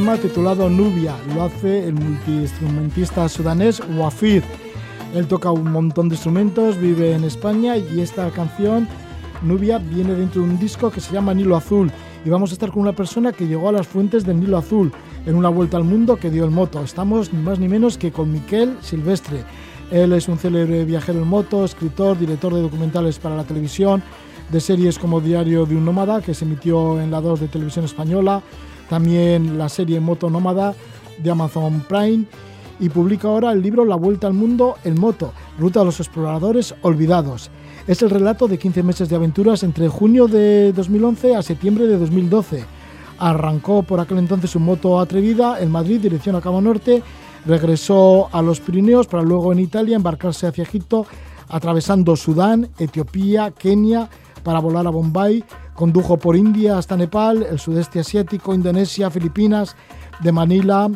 tema titulado Nubia. Lo hace el multiinstrumentista sudanés Wafid. Él toca un montón de instrumentos, vive en España y esta canción, Nubia, viene dentro de un disco que se llama Nilo Azul. Y vamos a estar con una persona que llegó a las fuentes del Nilo Azul en una vuelta al mundo que dio el moto. Estamos ni más ni menos que con Miquel Silvestre. Él es un célebre viajero en moto, escritor, director de documentales para la televisión, de series como Diario de un Nómada, que se emitió en la 2 de Televisión Española, también la serie Moto Nómada de Amazon Prime, y publica ahora el libro La Vuelta al Mundo en Moto, Ruta a los Exploradores Olvidados. Es el relato de 15 meses de aventuras entre junio de 2011 a septiembre de 2012. Arrancó por aquel entonces su moto atrevida en Madrid, dirección a Cabo Norte, regresó a los Pirineos para luego en Italia embarcarse hacia Egipto, atravesando Sudán, Etiopía, Kenia, para volar a Bombay, condujo por India hasta Nepal, el sudeste asiático, Indonesia, Filipinas, de Manila,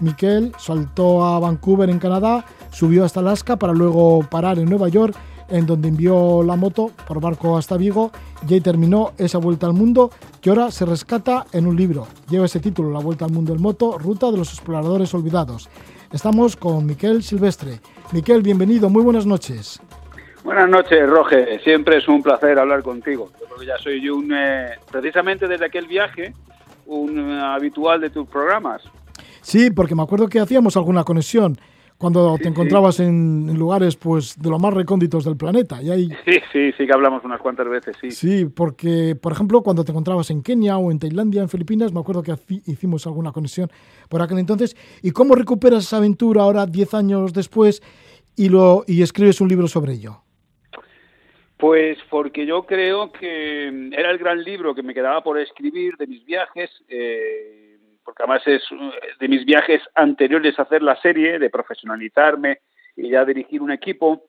Miquel saltó a Vancouver en Canadá, subió hasta Alaska para luego parar en Nueva York, en donde envió la moto por barco hasta Vigo y ahí terminó esa vuelta al mundo que ahora se rescata en un libro. Lleva ese título, La Vuelta al Mundo en Moto, Ruta de los Exploradores Olvidados. Estamos con Miquel Silvestre. Miquel, bienvenido, muy buenas noches. Buenas noches, Roge. Siempre es un placer hablar contigo. Yo creo que ya soy un, eh, precisamente desde aquel viaje, un eh, habitual de tus programas. Sí, porque me acuerdo que hacíamos alguna conexión cuando te encontrabas en, lugares pues de los más recónditos del planeta. Y ahí... Sí, sí, sí que hablamos unas cuantas veces, sí. Sí, porque, por ejemplo, cuando te encontrabas en Kenia o en Tailandia, en Filipinas, me acuerdo que hicimos alguna conexión por aquel entonces. ¿Y cómo recuperas esa aventura ahora, 10 años después, y, lo, y escribes un libro sobre ello? Pues porque yo creo que era el gran libro que me quedaba por escribir de mis viajes, eh, porque además es de mis viajes anteriores a hacer la serie, de profesionalizarme y ya dirigir un equipo,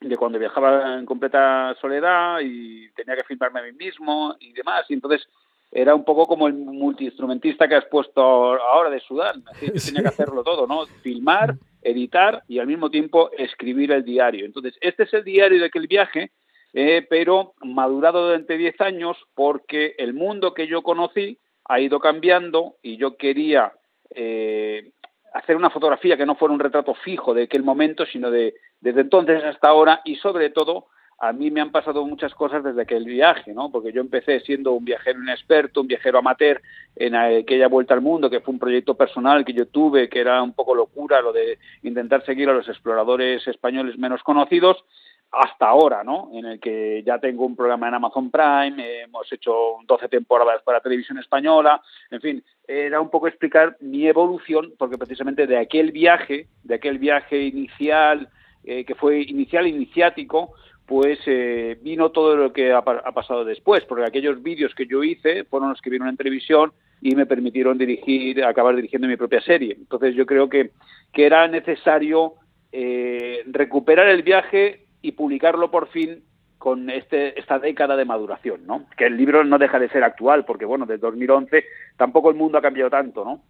de cuando viajaba en completa soledad y tenía que filmarme a mí mismo y demás. Y entonces era un poco como el multiinstrumentista que has puesto ahora de Sudán. Tenía que hacerlo todo, ¿no? Filmar, editar y al mismo tiempo escribir el diario. Entonces, este es el diario de aquel viaje eh, pero madurado durante 10 años porque el mundo que yo conocí ha ido cambiando y yo quería eh, hacer una fotografía que no fuera un retrato fijo de aquel momento, sino de desde entonces hasta ahora y sobre todo a mí me han pasado muchas cosas desde aquel viaje, ¿no? Porque yo empecé siendo un viajero inexperto, un viajero amateur en aquella vuelta al mundo, que fue un proyecto personal que yo tuve, que era un poco locura lo de intentar seguir a los exploradores españoles menos conocidos, hasta ahora, ¿no? En el que ya tengo un programa en Amazon Prime, hemos hecho 12 temporadas para televisión española, en fin, era un poco explicar mi evolución, porque precisamente de aquel viaje, de aquel viaje inicial, eh, que fue inicial iniciático, pues eh, vino todo lo que ha, pasado después, porque aquellos vídeos que yo hice fueron los que vieron en televisión y me permitieron dirigir, acabar dirigiendo mi propia serie. Entonces yo creo que, que era necesario eh, recuperar el viaje y publicarlo por fin con este, esta década de maduración, ¿no? Que el libro no deja de ser actual, porque bueno, desde 2011 tampoco el mundo ha cambiado tanto, ¿no?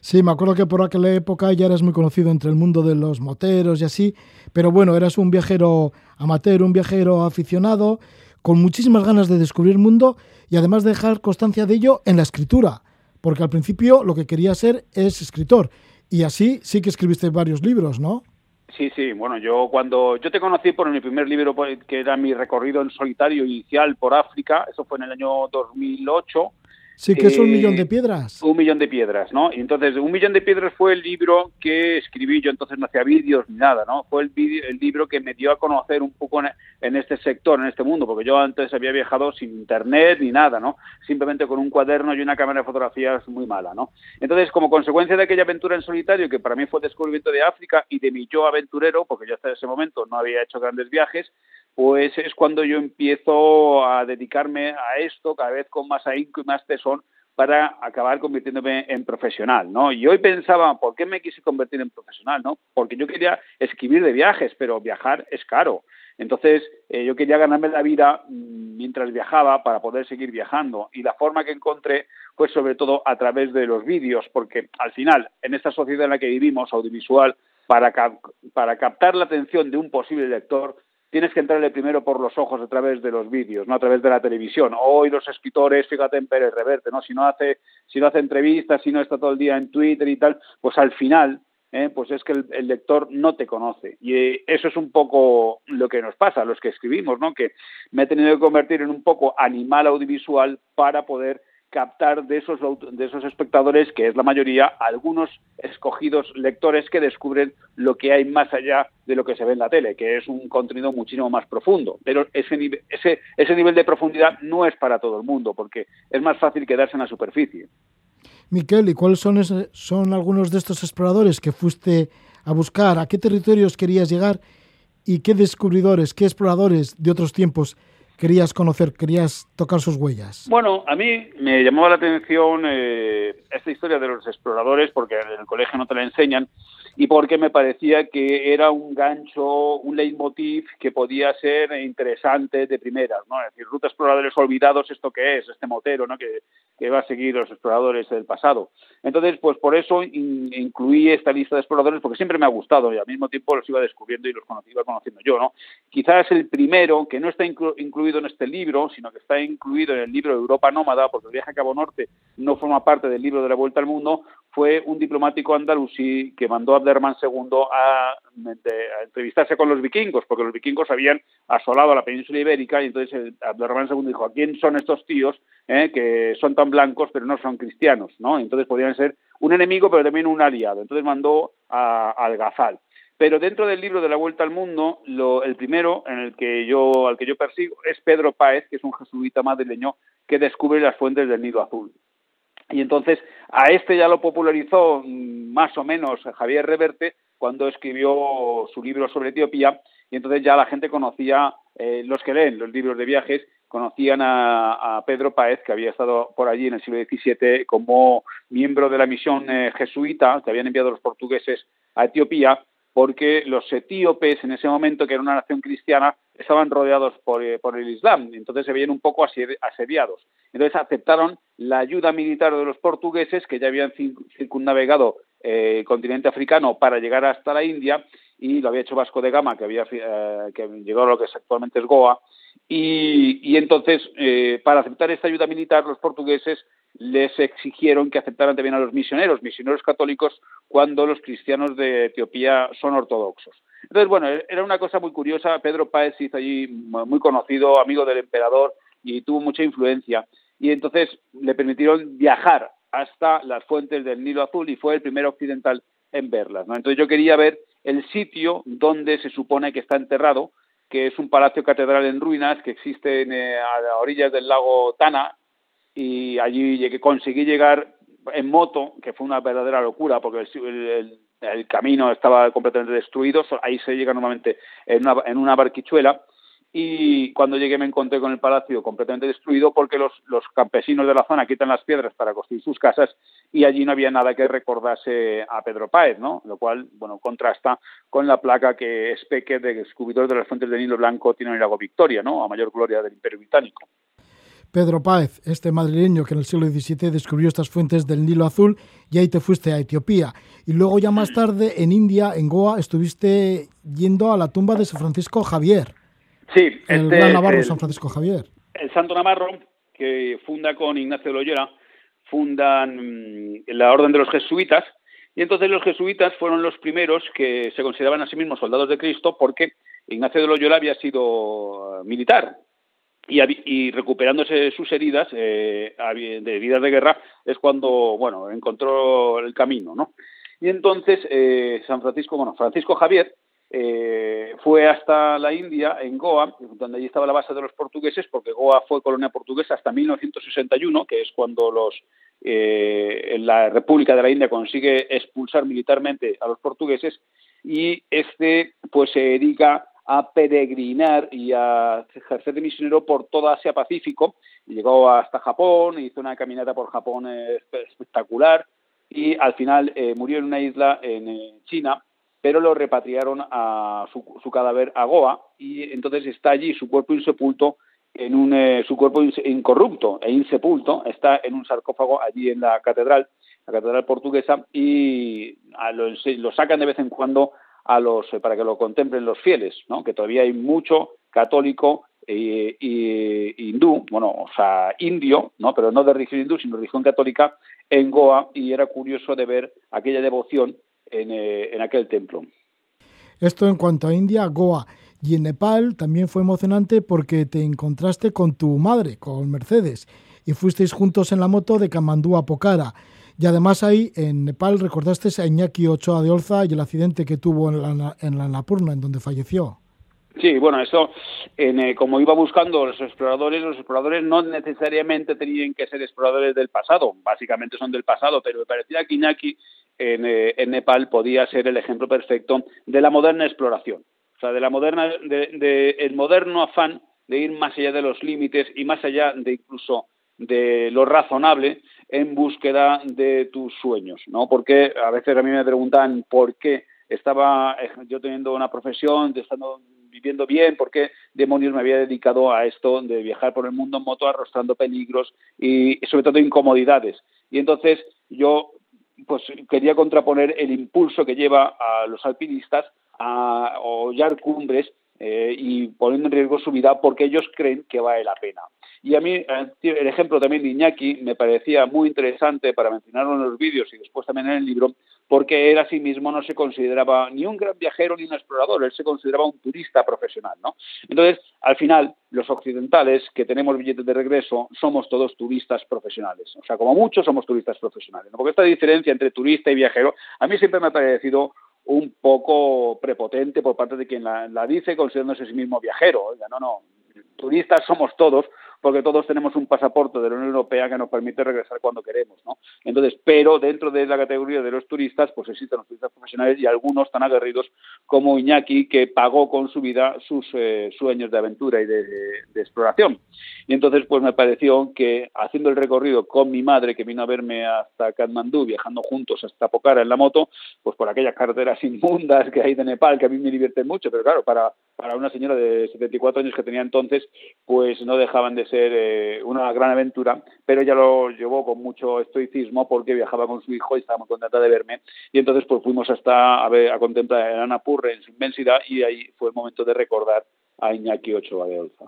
Sí, me acuerdo que por aquella época ya eras muy conocido entre el mundo de los moteros y así, pero bueno, eras un viajero amateur, un viajero aficionado, con muchísimas ganas de descubrir el mundo y además dejar constancia de ello en la escritura, porque al principio lo que quería ser es escritor, y así sí que escribiste varios libros, ¿no? Sí, sí, bueno, yo cuando yo te conocí por mi primer libro, pues, que era mi recorrido en solitario inicial por África, eso fue en el año 2008, Sí, que es un millón de piedras. Un millón de piedras, ¿no? Y entonces, un millón de piedras fue el libro que escribí yo, entonces no hacía vídeos ni nada, ¿no? Fue el, el libro que me dio a conocer un poco en, este sector, en este mundo, porque yo antes había viajado sin internet ni nada, ¿no? Simplemente con un cuaderno y una cámara de fotografías muy mala, ¿no? Entonces, como consecuencia de aquella aventura en solitario, que para mí fue el descubrimiento de África y de mi yo aventurero, porque yo hasta ese momento no había hecho grandes viajes, pues es cuando yo empiezo a dedicarme a esto cada vez con más ahínco y más tesón para acabar convirtiéndome en profesional, ¿no? Y hoy pensaba, ¿por qué me quise convertir en profesional, no? Porque yo quería escribir de viajes, pero viajar es caro. Entonces, eh, yo quería ganarme la vida mm, mientras viajaba para poder seguir viajando. Y la forma que encontré fue sobre todo a través de los vídeos, porque al final, en esta sociedad en la que vivimos, audiovisual, para, para captar la atención de un posible lector, tienes que entrarle primero por los ojos a través de los vídeos, no a través de la televisión. Hoy los escritores, fíjate en Pérez Reverte, ¿no? Si no hace, si no hace entrevistas, si no está todo el día en Twitter y tal, pues al final ¿eh? pues es que el, lector no te conoce. Y eh, eso es un poco lo que nos pasa a los que escribimos, ¿no? Que me he tenido que convertir en un poco animal audiovisual para poder captar de esos, de esos espectadores, que es la mayoría, algunos escogidos lectores que descubren lo que hay más allá de lo que se ve en la tele, que es un contenido muchísimo más profundo. Pero ese, ese, ese nivel de profundidad no es para todo el mundo, porque es más fácil quedarse en la superficie. Miquel, ¿y cuáles son, son algunos de estos exploradores que fuiste a buscar? ¿A qué territorios querías llegar? ¿Y qué descubridores, qué exploradores de otros tiempos querías conocer, querías tocar sus huellas? Bueno, a mí me llamaba la atención eh, esta historia de los exploradores, porque en el colegio no te la enseñan, y porque me parecía que era un gancho, un leitmotiv que podía ser interesante de primeras, ¿no? Es decir, Ruta Exploradores Olvidados, ¿esto qué es? Este motero, ¿no? Que, que va a seguir los exploradores del pasado. Entonces, pues por eso incluí esta lista de exploradores, porque siempre me ha gustado y al mismo tiempo los iba descubriendo y los iba conociendo yo, ¿no? Quizás el primero, que no está incluido en este libro, sino que está incluido en el libro de Europa Nómada, porque el viaje a Cabo Norte no forma parte del libro de la Vuelta al Mundo, fue un diplomático andalusí que mandó a Abderrahman II a, a, entrevistarse con los vikingos, porque los vikingos habían asolado la península ibérica y entonces Abderrahman II dijo, ¿a quién son estos tíos eh, que son tan blancos pero no son cristianos? ¿no? Entonces podían ser un enemigo pero también un aliado. Entonces mandó a, al Gazal. Pero dentro del libro de la Vuelta al Mundo, lo, el primero en el que yo, al que yo persigo es Pedro Páez, que es un jesuita madrileño que descubre las fuentes del Nido Azul. Y entonces a este ya lo popularizó mm, más o menos Javier Reverte cuando escribió su libro sobre Etiopía y entonces ya la gente conocía, eh, los que leen los libros de viajes, conocían a, Pedro Páez, que había estado por allí en el siglo XVII como miembro de la misión eh, jesuita que habían enviado los portugueses a Etiopía porque los etíopes en ese momento, que era una nación cristiana, estaban rodeados por, eh, el Islam, entonces se veían un poco asediados. Entonces aceptaron la ayuda militar de los portugueses, que ya habían circunnavegado eh, el continente africano para llegar hasta la India, y lo había hecho Vasco de Gama, que, había, eh, que llegó a lo que actualmente es Goa, y, entonces, para aceptar esta ayuda militar, los portugueses les exigieron que aceptaran también a los misioneros, misioneros católicos, cuando los cristianos de Etiopía son ortodoxos. Entonces, bueno, era una cosa muy curiosa. Pedro Páez hizo allí muy conocido, amigo del emperador, y tuvo mucha influencia. Y entonces le permitieron viajar hasta las fuentes del Nilo Azul y fue el primer occidental en verlas. Entonces yo quería ver el sitio donde se supone que está enterrado, que es un palacio catedral en ruinas que existe eh, a orillas del lago Tana, y allí llegué, conseguí llegar en moto, que fue una verdadera locura porque el, camino estaba completamente destruido, ahí se llega normalmente en una, en una barquichuela y cuando llegué me encontré con el palacio completamente destruido porque los, campesinos de la zona quitan las piedras para construir sus casas y allí no había nada que recordase a Pedro Páez, ¿no? Lo cual, bueno, contrasta con la placa que Specker, de descubridor de las fuentes del Nilo Blanco, tiene en el lago Victoria, ¿no? A mayor gloria del Imperio Británico. Pedro Páez, este madrileño que en el siglo XVII descubrió estas fuentes del Nilo Azul, y ahí te fuiste a Etiopía. Y luego ya más tarde en India, en Goa, estuviste yendo a la tumba de San Francisco Javier. Sí, el este gran Navarro San Francisco Javier. El Santo Navarro, que funda con Ignacio de Loyola, fundan mm, la Orden de los Jesuitas, y entonces los jesuitas fueron los primeros que se consideraban a sí mismos soldados de Cristo porque Ignacio de Loyola había sido eh, militar y, recuperándose sus heridas eh, de heridas de guerra es cuando bueno encontró el camino no y entonces eh, San Francisco bueno Francisco Javier eh, fue hasta la India en Goa donde allí estaba la base de los portugueses porque Goa fue colonia portuguesa hasta 1961 que es cuando los la República de la India consigue expulsar militarmente a los portugueses y este pues se dedica a peregrinar y a ejercer de misionero por toda Asia Pacífico. Llegó hasta Japón, hizo una caminata por Japón espectacular y al final eh, murió en una isla en China, pero lo repatriaron a su, cadáver a Goa y entonces está allí su cuerpo insepulto en un eh, su cuerpo incorrupto e insepulto está en un sarcófago allí en la catedral la catedral portuguesa y lo, sacan de vez en cuando a los, para que lo contemplen los fieles, ¿no? que todavía hay mucho católico e, hindú, bueno, o sea, indio, ¿no? pero no de religión hindú, sino de religión católica en Goa y era curioso de ver aquella devoción en, en aquel templo. Esto en cuanto a India, Goa. Y en Nepal también fue emocionante porque te encontraste con tu madre, con Mercedes, y fuisteis juntos en la moto de Kamandú a Pokhara. Y además ahí en Nepal recordaste a Iñaki Ochoa de Olza y el accidente que tuvo en la, en la Napurna, en donde falleció. Sí, bueno, eso, en, eh, como iba buscando los exploradores, los exploradores no necesariamente tenían que ser exploradores del pasado, básicamente son del pasado, pero me parecía que Iñaki en, eh, en Nepal podía ser el ejemplo perfecto de la moderna exploración sea, de la moderna, de, el moderno afán de ir más allá de los límites y más allá de incluso de lo razonable en búsqueda de tus sueños, ¿no? Porque a veces a mí me preguntan por qué estaba eh, yo teniendo una profesión, estando viviendo bien, por qué demonios me había dedicado a esto de viajar por el mundo en moto arrastrando peligros y sobre todo incomodidades. Y entonces yo pues quería contraponer el impulso que lleva a los alpinistas a hollar cumbres eh, y poniendo en riesgo su vida porque ellos creen que vale la pena. Y a mí eh, el ejemplo también de Iñaki me parecía muy interesante para mencionarlo en los vídeos y después también en el libro, porque él a sí mismo no se consideraba ni un gran viajero ni un explorador, él se consideraba un turista profesional, ¿no? Entonces, al final, los occidentales que tenemos billetes de regreso somos todos turistas profesionales, o sea, como muchos somos turistas profesionales, ¿no? porque esta diferencia entre turista y viajero a mí siempre me ha parecido un poco prepotente por parte de quien la, dice, considerándose a sí mismo viajero. Oiga, no, no, turistas somos todos, porque todos tenemos un pasaporte de la Unión Europea que nos permite regresar cuando queremos, ¿no? Entonces, pero dentro de la categoría de los turistas, pues existen los turistas profesionales y algunos tan aguerridos como Iñaki, que pagó con su vida sus eh, sueños de aventura y de, exploración. Y entonces, pues me pareció que haciendo el recorrido con mi madre, que vino a verme hasta Katmandú, viajando juntos hasta Pokhara en la moto, pues por aquellas carreteras inmundas que hay de Nepal, que a mí me divierten mucho, pero claro, para, para una señora de 74 años que tenía entonces, pues no dejaban de ser eh, una gran aventura, pero ella lo llevó con mucho estoicismo porque viajaba con su hijo y estaba muy contenta de verme. Y entonces pues fuimos hasta a, ver, a contemplar el Anapurre en su inmensidad y ahí fue el momento de recordar a Iñaki Ochoa de Olza.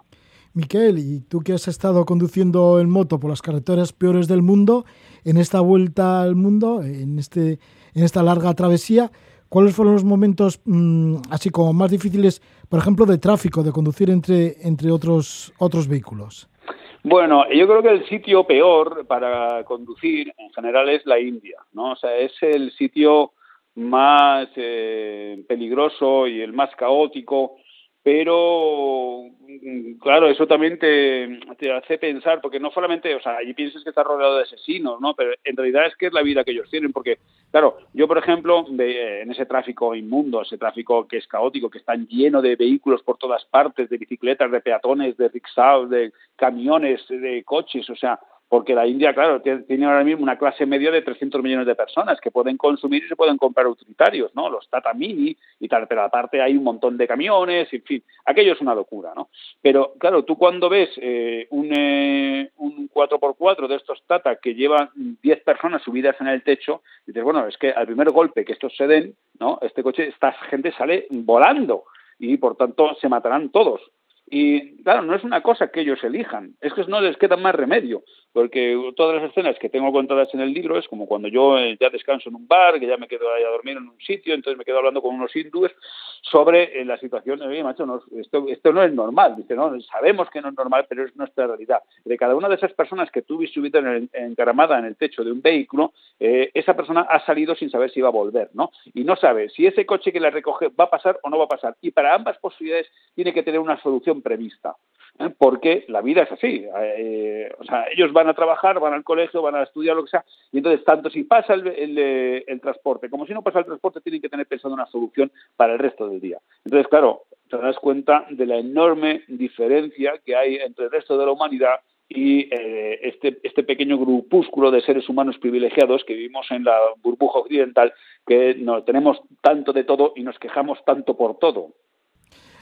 Miquel, y tú que has estado conduciendo en moto por las carreteras peores del mundo, en esta vuelta al mundo, en, este, en esta larga travesía, ¿cuáles fueron los momentos mm, así como más difíciles, por ejemplo, de tráfico, de conducir entre, entre otros, otros vehículos? Bueno, yo creo que el sitio peor para conducir en general es la India, ¿no? O sea, es el sitio más eh, peligroso y el más caótico pero mm, claro, eso también te, hace pensar, porque no solamente, o sea, allí piensas que estás rodeado de asesinos, ¿no? Pero en realidad es que es la vida que ellos tienen, porque, claro, yo, por ejemplo, en ese tráfico inmundo, ese tráfico que es caótico, que está lleno de vehículos por todas partes, de bicicletas, de peatones, de rickshaws, de camiones, de coches, o sea, porque la India, claro, tiene ahora mismo una clase media de 300 millones de personas que pueden consumir y se pueden comprar utilitarios, ¿no? Los Tata Mini y tal, pero aparte hay un montón de camiones, en fin, aquello es una locura, ¿no? Pero claro, tú cuando ves eh, un, eh, un 4x4 de estos Tata que llevan 10 personas subidas en el techo, dices, bueno, es que al primer golpe que estos se den, ¿no? Este coche, esta gente sale volando y por tanto se matarán todos. Y claro, no es una cosa que ellos elijan, es que no les queda más remedio porque todas las escenas que tengo contadas en el libro es como cuando yo eh, ya descanso en un bar, que ya me quedo ahí a dormir en un sitio, entonces me quedo hablando con unos hindúes sobre eh, la situación, oye, macho, no, esto, esto no es normal, dice, no, sabemos que no es normal, pero es nuestra realidad. De cada una de esas personas que tú viste subida en encaramada en el techo de un vehículo, eh, esa persona ha salido sin saber si va a volver, ¿no? Y no sabe si ese coche que la recoge va a pasar o no va a pasar. Y para ambas posibilidades tiene que tener una solución prevista. ¿Eh? porque la vida es así. Eh, o sea, ellos van a trabajar, van al colegio, van a estudiar, lo que sea, y entonces tanto si pasa el, el, transporte como si no pasa el transporte, tienen que tener pensado una solución para el resto del día. Entonces, claro, te das cuenta de la enorme diferencia que hay entre el resto de la humanidad y eh, este, este pequeño grupúsculo de seres humanos privilegiados que vivimos en la burbuja occidental, que no, tenemos tanto de todo y nos quejamos tanto por todo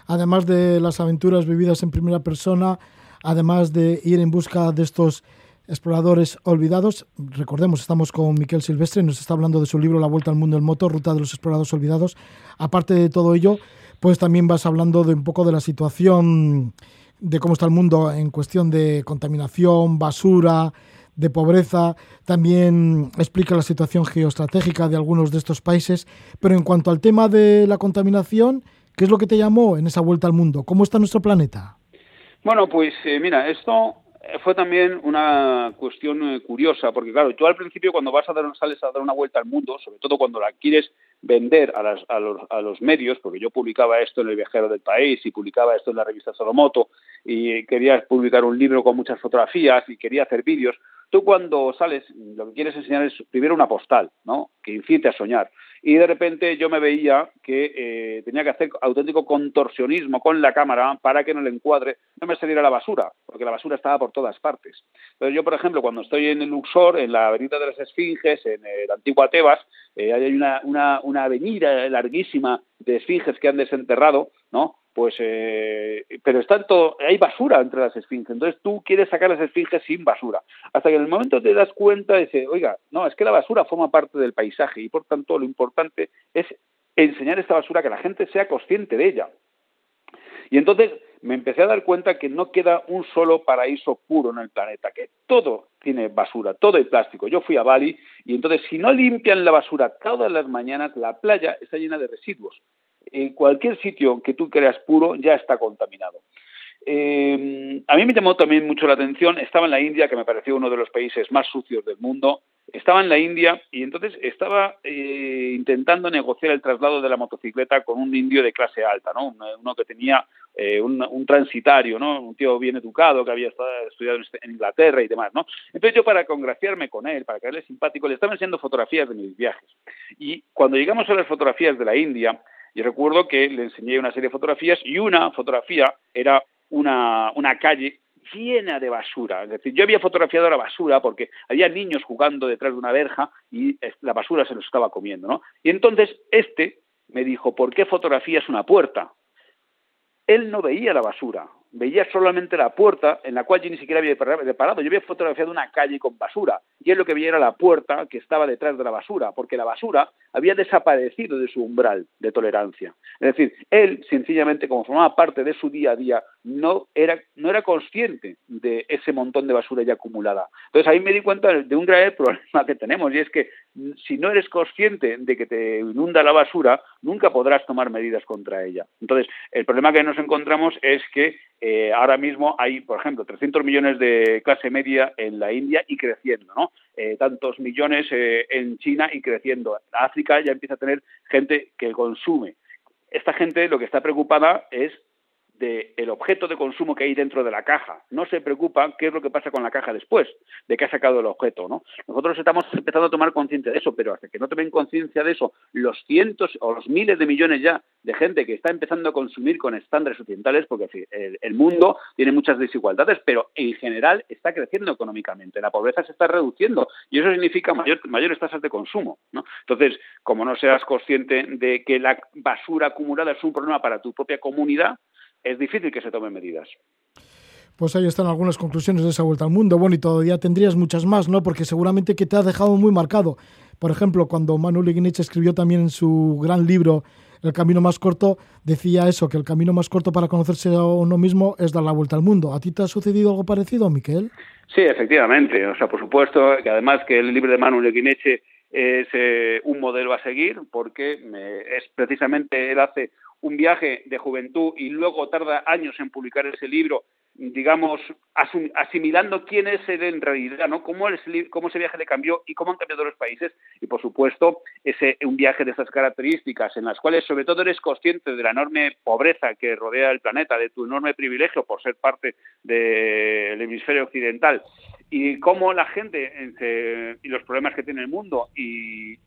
además de las aventuras vividas en primera persona, además de ir en busca de estos Exploradores Olvidados. Recordemos, estamos con Miquel Silvestre, nos está hablando de su libro La Vuelta al Mundo en Moto, Ruta de los Exploradores Olvidados. Aparte de todo ello, pues también vas hablando de un poco de la situación de cómo está el mundo en cuestión de contaminación, basura, de pobreza, también explica la situación geoestratégica de algunos de estos países, pero en cuanto al tema de la contaminación, ¿qué es lo que te llamó en esa vuelta al mundo? ¿Cómo está nuestro planeta? Bueno, pues eh, mira, esto fue también una cuestión eh, curiosa, porque claro, tú al principio cuando vas a dar, sales a dar una vuelta al mundo, sobre todo cuando la quieres vender a, las, a, los, a, los, medios, porque yo publicaba esto en el Viajero del País y publicaba esto en la revista Solomoto y quería publicar un libro con muchas fotografías y quería hacer vídeos, Tú cuando sales, lo que quieres enseñar es primero una postal, ¿no? Que incite a soñar. Y de repente yo me veía que eh, tenía que hacer auténtico contorsionismo con la cámara para que en el encuadre no me saliera la basura, porque la basura estaba por todas partes. Entonces yo, por ejemplo, cuando estoy en el Luxor, en la avenida de las Esfinges, en eh, la antigua Tebas, eh, hay una, una, una avenida larguísima de esfinges que han desenterrado, ¿no? Pues eh, pero está todo, hay basura entre las esfinges, entonces tú quieres sacar las esfinges sin basura, hasta que en el momento te das cuenta y dices, oiga, no, es que la basura forma parte del paisaje y por tanto lo importante es enseñar esta basura que la gente sea consciente de ella. Y entonces me empecé a dar cuenta que no queda un solo paraíso puro en el planeta, que todo tiene basura, todo hay plástico. Yo fui a Bali y entonces si no limpian la basura todas las mañanas, la playa está llena de residuos en cualquier sitio que tú creas puro ya está contaminado. Eh, a mí me llamó también mucho la atención, estaba en la India, que me pareció uno de los países más sucios del mundo, estaba en la India y entonces estaba eh, intentando negociar el traslado de la motocicleta con un indio de clase alta, ¿no? uno, que tenía eh, un, transitario, ¿no? un tío bien educado que había estudiado en Inglaterra y demás. ¿no? Entonces yo para congraciarme con él, para caerle simpático, le estaba enseñando fotografías de mis viajes. Y cuando llegamos a las fotografías de la India, y recuerdo que le enseñé una serie de fotografías y una fotografía era una, una calle llena de basura. Es decir, yo había fotografiado la basura porque había niños jugando detrás de una verja y la basura se los estaba comiendo, ¿no? Y entonces este me dijo, ¿por qué fotografías una puerta? Él no veía la basura, veía solamente la puerta en la cual yo ni siquiera había parado. Yo había fotografiado una calle con basura y él lo que veía era la puerta que estaba detrás de la basura, porque la basura había desaparecido de su umbral de tolerancia. Es decir, él sencillamente, como formaba parte de su día a día, no era, no era consciente de ese montón de basura ya acumulada. Entonces ahí me di cuenta de un grave problema que tenemos y es que si no eres consciente de que te inunda la basura, nunca podrás tomar medidas contra ella. Entonces, el problema que nos encontramos es que eh, ahora mismo hay, por ejemplo, 300 millones de clase media en la India y creciendo, ¿no? Eh, tantos millones eh, en China y creciendo. África ya empieza a tener gente que consume. Esta gente lo que está preocupada es del objeto de consumo que hay dentro de la caja. No se preocupa qué es lo que pasa con la caja después de que ha sacado el objeto. ¿no? Nosotros estamos empezando a tomar conciencia de eso, pero hasta que no tomen conciencia de eso, los cientos o los miles de millones ya de gente que está empezando a consumir con estándares occidentales, porque el, el mundo tiene muchas desigualdades, pero en general está creciendo económicamente, la pobreza se está reduciendo y eso significa mayor, mayores tasas de consumo. ¿no? Entonces, como no seas consciente de que la basura acumulada es un problema para tu propia comunidad, es difícil que se tomen medidas. Pues ahí están algunas conclusiones de esa vuelta al mundo. Bueno, y todavía tendrías muchas más, ¿no? Porque seguramente que te ha dejado muy marcado. Por ejemplo, cuando Manuel Ignich escribió también en su gran libro El camino más corto, decía eso, que el camino más corto para conocerse a uno mismo es dar la vuelta al mundo. ¿A ti te ha sucedido algo parecido, Miquel? Sí, efectivamente. O sea, por supuesto que además que el libro de Manuel Ignich es eh, un modelo a seguir porque es precisamente él hace un viaje de juventud y luego tarda años en publicar ese libro, digamos, asimilando quién es él en realidad, ¿no? Cómo, cómo ese viaje le cambió y cómo han cambiado los países. Y, por supuesto, ese un viaje de esas características en las cuales, sobre todo, eres consciente de la enorme pobreza que rodea el planeta, de tu enorme privilegio por ser parte del hemisferio occidental y cómo la gente y los problemas que tiene el mundo y,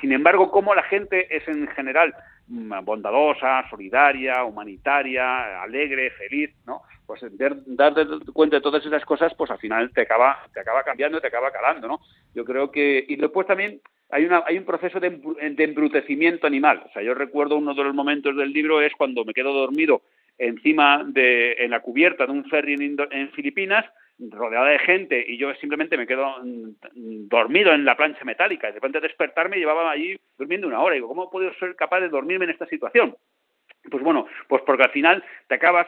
sin embargo cómo la gente es en general bondadosa, solidaria, humanitaria, alegre, feliz, ¿no? Pues darte cuenta de todas esas cosas, pues al final te acaba, te acaba cambiando, te acaba calando, ¿no? Yo creo que y después también hay una hay un proceso de, embrutecimiento animal. O sea, yo recuerdo uno de los momentos del libro es cuando me quedo dormido encima de en la cubierta de un ferry en Filipinas rodeado de gente y yo simplemente me quedo mm, dormido en la plancha metálica. De repente despertarme llevaba allí durmiendo una hora. Y digo, ¿cómo he podido ser capaz de dormirme en esta situación? Pues bueno, pues porque al final te acabas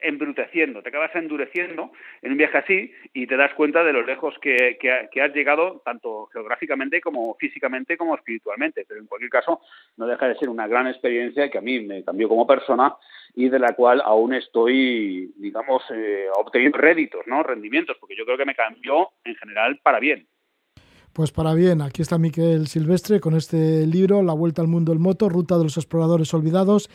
embruteciendo, te acabas endureciendo en un viaje así y te das cuenta de lo lejos que, que, has llegado, tanto geográficamente como físicamente como espiritualmente. Pero en cualquier caso, no deja de ser una gran experiencia que a mí me cambió como persona y de la cual aún estoy, digamos, eh, obteniendo réditos, ¿no? rendimientos, porque yo creo que me cambió en general para bien. Pues para bien, aquí está Miquel Silvestre con este libro, La Vuelta al Mundo del Moto, Ruta de los Exploradores Olvidados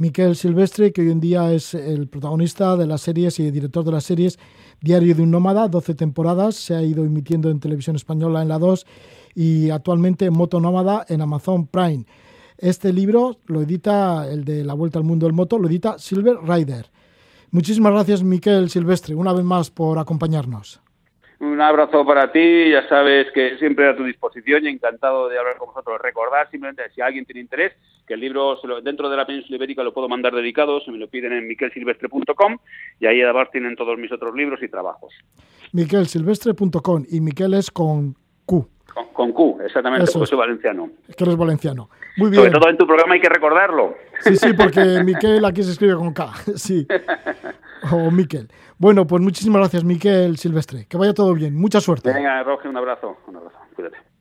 Miquel Silvestre, que hoy en día es el protagonista de las series y director de las series Diario de un Nómada, 12 temporadas, se ha ido emitiendo en televisión española en la 2 y actualmente Moto Nómada en Amazon Prime. Este libro lo edita, el de La Vuelta al Mundo del Moto, lo edita Silver Rider. Muchísimas gracias, Miquel Silvestre, una vez más por acompañarnos. Un abrazo para ti, ya sabes que siempre a tu disposición y encantado de hablar con vosotros. Recordar simplemente, si alguien tiene interés, que el libro dentro de la península ibérica lo puedo mandar dedicado, se me lo piden en miquelsilvestre.com y ahí además tienen todos mis otros libros y trabajos. miquelsilvestre.com y Miquel es con Q. Con, Q, exactamente, porque soy valenciano. Es que eres valenciano. Muy bien. Sobre todo en tu programa hay que recordarlo. Sí, sí, porque Miquel aquí se escribe con K, sí. O Miquel. Bueno, pues muchísimas gracias, Miquel Silvestre. Que vaya todo bien. Mucha suerte. Venga, Roge, un abrazo. Un abrazo. Cuídate.